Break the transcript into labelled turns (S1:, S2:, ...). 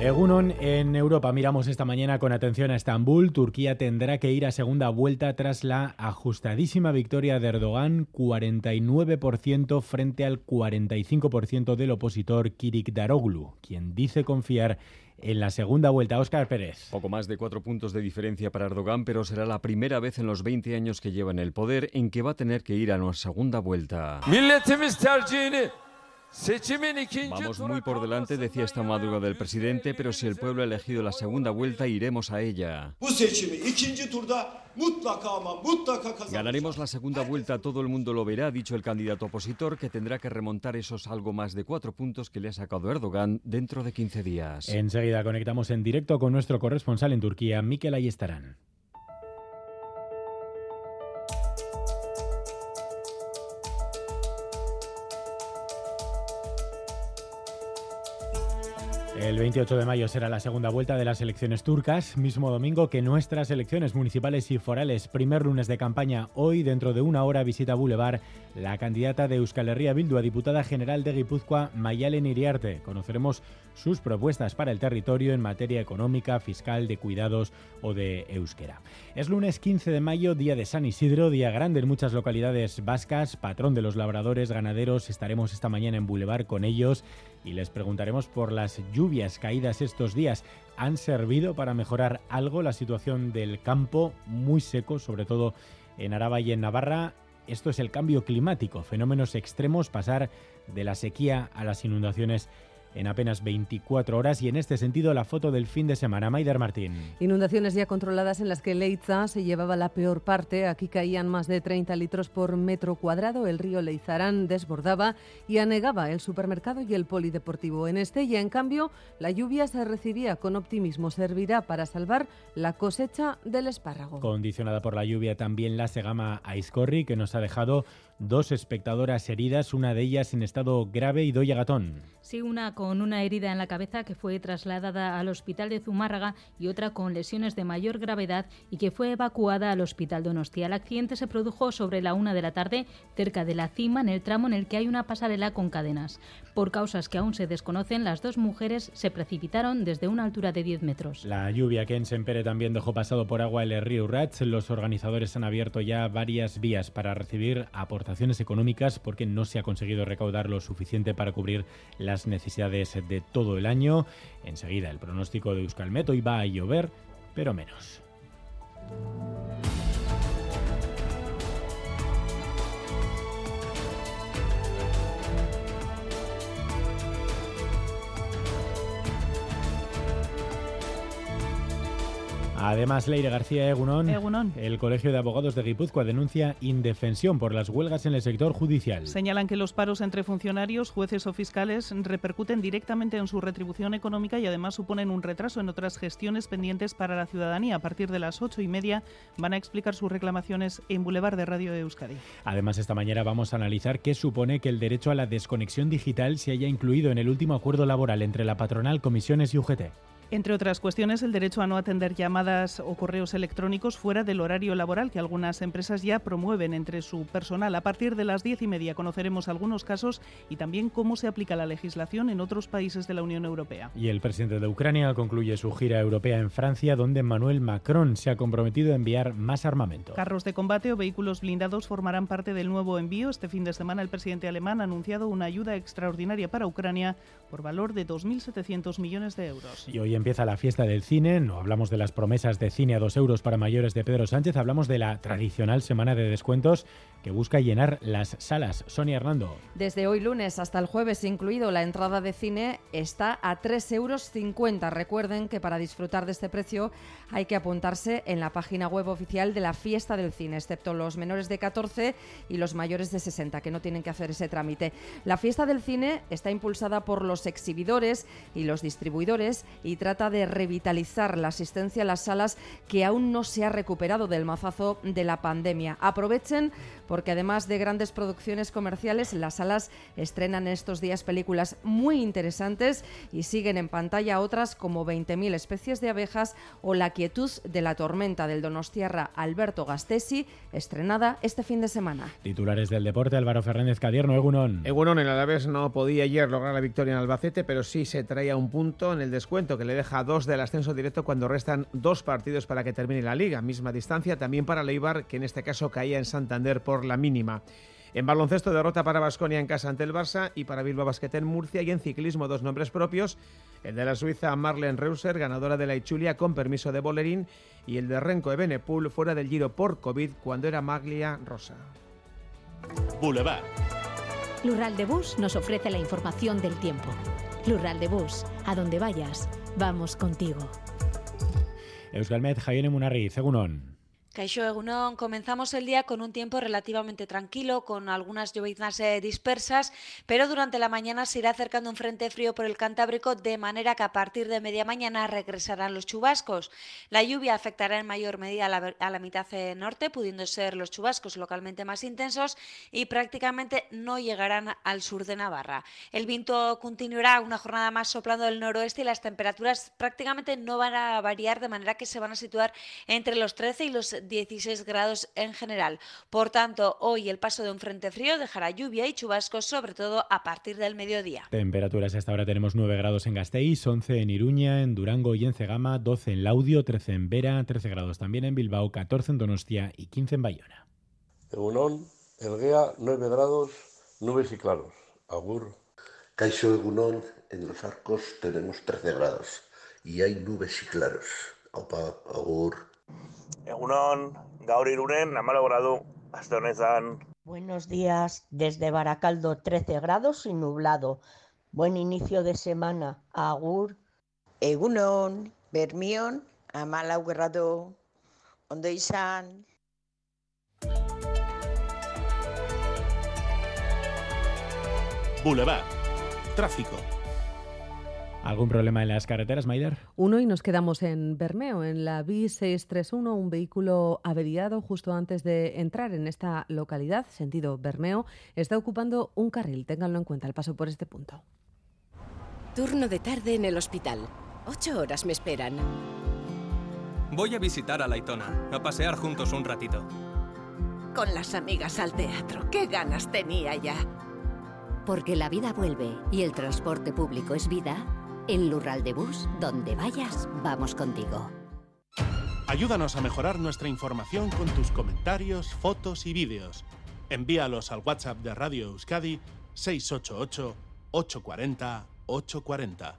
S1: Egunon, en Europa miramos esta mañana con atención a Estambul. Turquía tendrá que ir a segunda vuelta tras la ajustadísima victoria de Erdogan, 49% frente al 45% del opositor Kirik Daroglu, quien dice confiar en la segunda vuelta. Óscar Pérez.
S2: Poco más de cuatro puntos de diferencia para Erdogan, pero será la primera vez en los 20 años que lleva en el poder en que va a tener que ir a una segunda vuelta. Vamos muy por delante, decía esta madrugada el presidente, pero si el pueblo ha elegido la segunda vuelta, iremos a ella. Ganaremos la segunda vuelta, todo el mundo lo verá, ha dicho el candidato opositor, que tendrá que remontar esos algo más de cuatro puntos que le ha sacado Erdogan dentro de 15 días.
S1: Enseguida conectamos en directo con nuestro corresponsal en Turquía, Mikel Ayestarán. El 28 de mayo será la segunda vuelta de las elecciones turcas, mismo domingo que nuestras elecciones municipales y forales. Primer lunes de campaña. Hoy, dentro de una hora, visita Boulevard la candidata de Euskal Herria Bildu a diputada general de Guipúzcoa, Mayalen Iriarte. Conoceremos sus propuestas para el territorio en materia económica, fiscal, de cuidados o de euskera. Es lunes 15 de mayo, día de San Isidro, día grande en muchas localidades vascas, patrón de los labradores, ganaderos. Estaremos esta mañana en Boulevard con ellos y les preguntaremos por las lluvias caídas estos días. ¿Han servido para mejorar algo la situación del campo muy seco, sobre todo en Araba y en Navarra? Esto es el cambio climático, fenómenos extremos, pasar de la sequía a las inundaciones en apenas 24 horas y en este sentido la foto del fin de semana. Maider Martín.
S3: Inundaciones ya controladas en las que Leiza se llevaba la peor parte. Aquí caían más de 30 litros por metro cuadrado. El río Leizarán desbordaba y anegaba el supermercado y el polideportivo. En Estella, en cambio, la lluvia se recibía con optimismo. Servirá para salvar la cosecha del espárrago.
S1: Condicionada por la lluvia también la Segama Aizcorri, que nos ha dejado dos espectadoras heridas, una de ellas en estado grave y doy gatón.
S4: Sí, una con una herida en la cabeza que fue trasladada al hospital de Zumárraga y otra con lesiones de mayor gravedad y que fue evacuada al hospital Donostia. El accidente se produjo sobre la una de la tarde cerca de la cima en el tramo en el que hay una pasarela con cadenas. Por causas que aún se desconocen, las dos mujeres se precipitaron desde una altura de 10 metros.
S1: La lluvia que en Sempere también dejó pasado por agua el río Urrats. Los organizadores han abierto ya varias vías para recibir aportaciones económicas porque no se ha conseguido recaudar lo suficiente para cubrir las necesidades de todo el año. Enseguida el pronóstico de Euskalmet hoy va a llover, pero menos. Además, Leire García Egunon, el Colegio de Abogados de Guipúzcoa denuncia indefensión por las huelgas en el sector judicial.
S5: Señalan que los paros entre funcionarios, jueces o fiscales repercuten directamente en su retribución económica y además suponen un retraso en otras gestiones pendientes para la ciudadanía. A partir de las ocho y media van a explicar sus reclamaciones en Boulevard de Radio de Euskadi.
S1: Además, esta mañana vamos a analizar qué supone que el derecho a la desconexión digital se haya incluido en el último acuerdo laboral entre la patronal, comisiones y UGT.
S5: Entre otras cuestiones, el derecho a no atender llamadas o correos electrónicos fuera del horario laboral que algunas empresas ya promueven entre su personal. A partir de las diez y media conoceremos algunos casos y también cómo se aplica la legislación en otros países de la Unión Europea.
S1: Y el presidente de Ucrania concluye su gira europea en Francia, donde Emmanuel Macron se ha comprometido a enviar más armamento.
S5: Carros de combate o vehículos blindados formarán parte del nuevo envío. Este fin de semana el presidente alemán ha anunciado una ayuda extraordinaria para Ucrania por valor de 2.700 millones de euros.
S1: Y hoy empieza la fiesta del cine, no hablamos de las promesas de cine a dos euros para mayores de Pedro Sánchez, hablamos de la tradicional semana de descuentos que busca llenar las salas. Sonia Hernando.
S3: Desde hoy lunes hasta el jueves incluido, la entrada de cine está a 3,50 euros. Recuerden que para disfrutar de este precio hay que apuntarse en la página web oficial de la fiesta del cine, excepto los menores de 14 y los mayores de 60, que no tienen que hacer ese trámite. La fiesta del cine está impulsada por los exhibidores y los distribuidores y tras trata de revitalizar la asistencia a las salas que aún no se ha recuperado del mazazo de la pandemia. Aprovechen porque además de grandes producciones comerciales, las salas estrenan estos días películas muy interesantes y siguen en pantalla otras como 20.000 especies de abejas o La quietud de la tormenta del donostiarra Alberto Gastesi, estrenada este fin de semana.
S1: Titulares del deporte, Álvaro Fernández Cadierno, Egunon.
S6: Egunon, el Alavés no podía ayer lograr la victoria en Albacete, pero sí se traía un punto en el descuento que le deja dos del ascenso directo cuando restan dos partidos para que termine la liga. Misma distancia también para Leibar, que en este caso caía en Santander por la mínima. En baloncesto, derrota para Basconia en casa ante el Barça y para Bilbao Basket en Murcia. Y en ciclismo, dos nombres propios: el de la suiza Marlene Reuser, ganadora de la Ichulia con permiso de Bolerín, y el de Renko Ebenepul, fuera del giro por COVID cuando era Maglia Rosa.
S7: Boulevard. Lural de Bus nos ofrece la información del tiempo. Lural de Bus, a donde vayas, vamos contigo.
S1: Euskalmet, Jaiene Munarri, Segunón.
S8: Caixo Egunon, comenzamos el día con un tiempo relativamente tranquilo, con algunas lloviznas eh, dispersas, pero durante la mañana se irá acercando un frente frío por el Cantábrico, de manera que a partir de media mañana regresarán los chubascos. La lluvia afectará en mayor medida a la, mitad eh, norte, pudiendo ser los chubascos localmente más intensos y prácticamente no llegarán al sur de Navarra. El viento continuará una jornada más soplando del noroeste y las temperaturas prácticamente no van a variar, de manera que se van a situar entre los 13 y los 16 grados en general. Por tanto, hoy el paso de un frente frío dejará lluvia y chubascos, sobre todo a partir del mediodía.
S1: Temperaturas hasta ahora tenemos 9 grados en Gasteiz, 11 en Iruña, en Durango y en Cegama, 12 en Laudio, 13 en Vera, 13 grados también en Bilbao, 14 en Donostia y 15 en Bayona.
S9: Egunon, Elguea, 9 grados, nubes y claros. Agur.
S10: Caixo Egunon, en los arcos tenemos 13 grados y hay nubes y claros. Opa, agur.
S11: Egunon, gaur irunen, amalo gradu, hasta
S12: Buenos días, desde Baracaldo 13 grados y nublado. Buen inicio de semana, agur.
S13: Egunon, Bermión, amalau ondo izan.
S7: Boulevard. Tráfico.
S1: ¿Algún problema en las carreteras, Maider?
S3: Uno y nos quedamos en Bermeo, en la B631, un vehículo averiado justo antes de entrar en esta localidad, sentido Bermeo, está ocupando un carril. Ténganlo en cuenta al paso por este punto.
S14: Turno de tarde en el hospital. Ocho horas me esperan.
S15: Voy a visitar a Laitona, a pasear juntos un ratito.
S14: Con las amigas al teatro, qué ganas tenía ya.
S7: Porque la vida vuelve y el transporte público es vida en Lural de Bus, donde vayas, vamos contigo.
S16: Ayúdanos a mejorar nuestra información con tus comentarios, fotos y vídeos. Envíalos al WhatsApp de Radio Euskadi 688 840 840.